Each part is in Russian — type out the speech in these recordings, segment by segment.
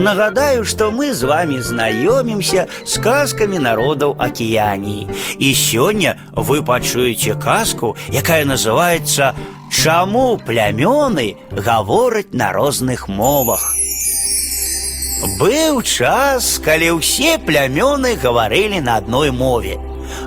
Нагадаю, что мы с вами знаёмимся с казками народов Океании. И сегодня вы пачуеце казку, якая называется «Чаму плямёны гавораць на розных мовах». Быў час, калі ўсе плямёны гаварылі на адной мове.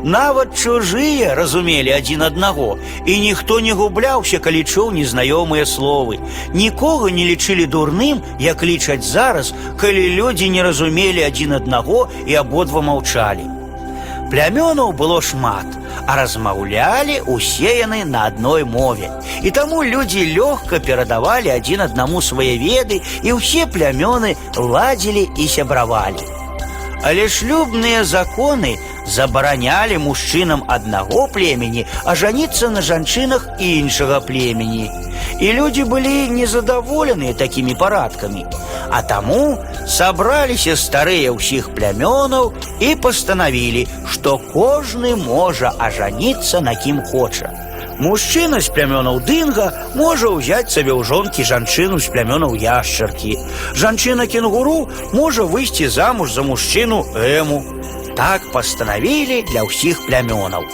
Нават чужыя разумелі адзін аднаго, і ніхто не губляўся, калі чуў незнаёмыя словы. Нікога не лічылі дурным, як лічаць зараз, калі людзі не разумелі адзін аднаго і абодва маўчалі. Плямёнаў было шмат, а размаўлялі усе яны на адной мове. І таму людзі лёгка перадавалі адзін аднаму свае веды, і ўсе плямёны ладзілі і сябравалі. Але шлюбныя законы забаранялі мужчынам аднаго племені ажаніцца на жанчынах іншага племені. І людзі былі незадаволеныя такімі парадкамі. А таму сабраліся старыя ўсіх плямёнаў і пастанавілі, што кожны можа ажаніцца на кім хоча. Мужчына з плямёнаў дынга можа ўзяць сабе ў жонкі жанчыну з плямёнаў яшчаркі. Жанчына кенгуру можа выйсці замуж за мужчыну эму. Так пастанавілі для ўсіх плямёнаў.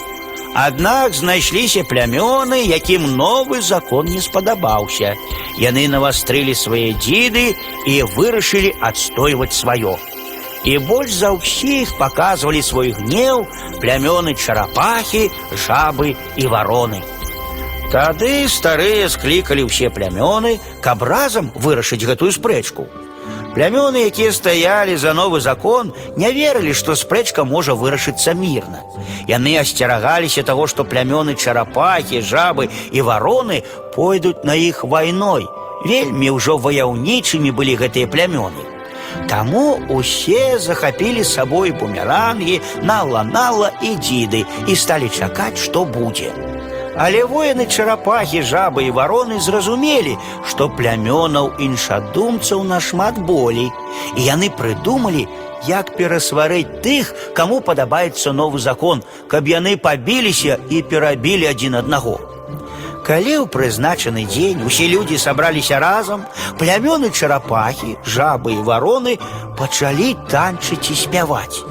Аднак знайшліся плямёны, якім новы закон не спадабаўся. Яны навастрылі свае дзіды і вырашылі адстойваць сваё. І больш за ўсіх паказвалі свой гнеў плямёны чарапахі, жабы і вароны. Тады старыя склікалі ўсе плямёны, каб разам вырашыць гэтую спрэчку. Плямёны, якія стаялі за новы закон, не верылі, што спрэчка можа вырашыцца мірна. Яны асцерагаліся таго, што плямёны чарапахі, жабы і вароны пойдуць на іх вайной. Вельмі ўжо ваяўнічымі былі гэтыя плямёны. Таму усе захапілі з сабой бумерангі, нала-нала і дзіды і сталі чакаць, што будзе. Але воіны чарапахі, жабы і вароны зразумелі, што плямёнаў іншадумцаў нашмат болей. І яны прыдумалі, як перасварыць тых, каму падабаецца новы закон, каб яны пабіліся і перабілі адзін аднаго. Калі ў прызначаны дзень усе людзі сабраліся разам, плямёны чарапахі, жабы і вароны пачалі танчыць і спяваць.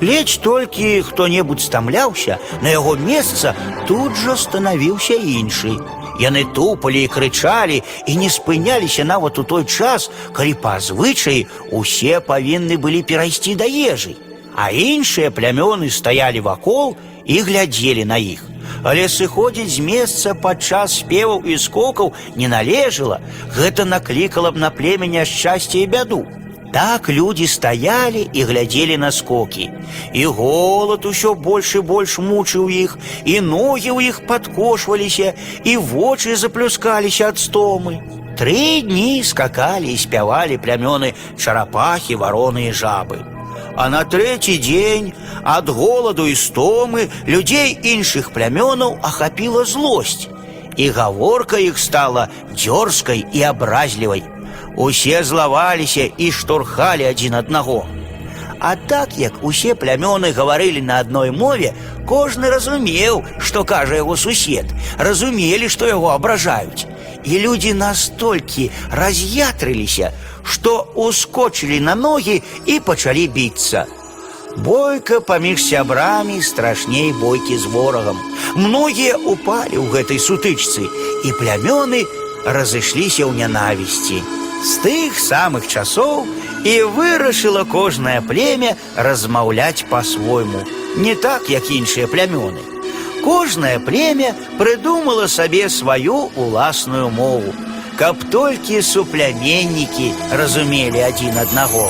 Ледзь толькі хто-небудзь стамляўся, на яго месца тут жа станавіўся іншы. Яны тупалі і крычалі і не спыняліся нават у той час, калі па звычаі усе павінны былі перайсці да ежы. А іншыя плямёны стаялі вакол і глядзелі на іх. Але сыходзіць з месца падчас спеваў і скокаў не належала, гэта наклікала б на племя няшчасце і бяду. Так людзі стаялі і глядзелі на скокі. І голад усё больш і больш мучыў іх, і ногі ў іх падкошваліся, і вочы заплюскаліся ад стомы. Тры дні скакалі і спявалі плямёны чарапахі, вароны і жабы. А на трэці дзень ад голаду і стомы людзей іншых плямёнаў ахапіла злосць. І гаворка іх стала дзёрзкай і абразлівай. Усе злаваліся і штурхалі адзін аднаго. А так як усе плямёны гаварылі на адной мове, кожны разумеў, што кажа яго сусед, разумелі, што яго абражаюць. І людзі настолькі раз'ятрыліся, што ускочылі на ногі і пачалі біцца. Бойка паміж сябрамі страшней бойкі з ворагам. Многія упалі ў гэтай сутычцы, і плямёны разышліся ў нянавісці. З тых самых часоў і вырашыла кожнае племя размаўляць па-свойму, не так, як іншыя плямёны. Кожнае племя прыдумала сабе сваю уласную мову, каб толькі супляменнікі разумелі адзін аднаго.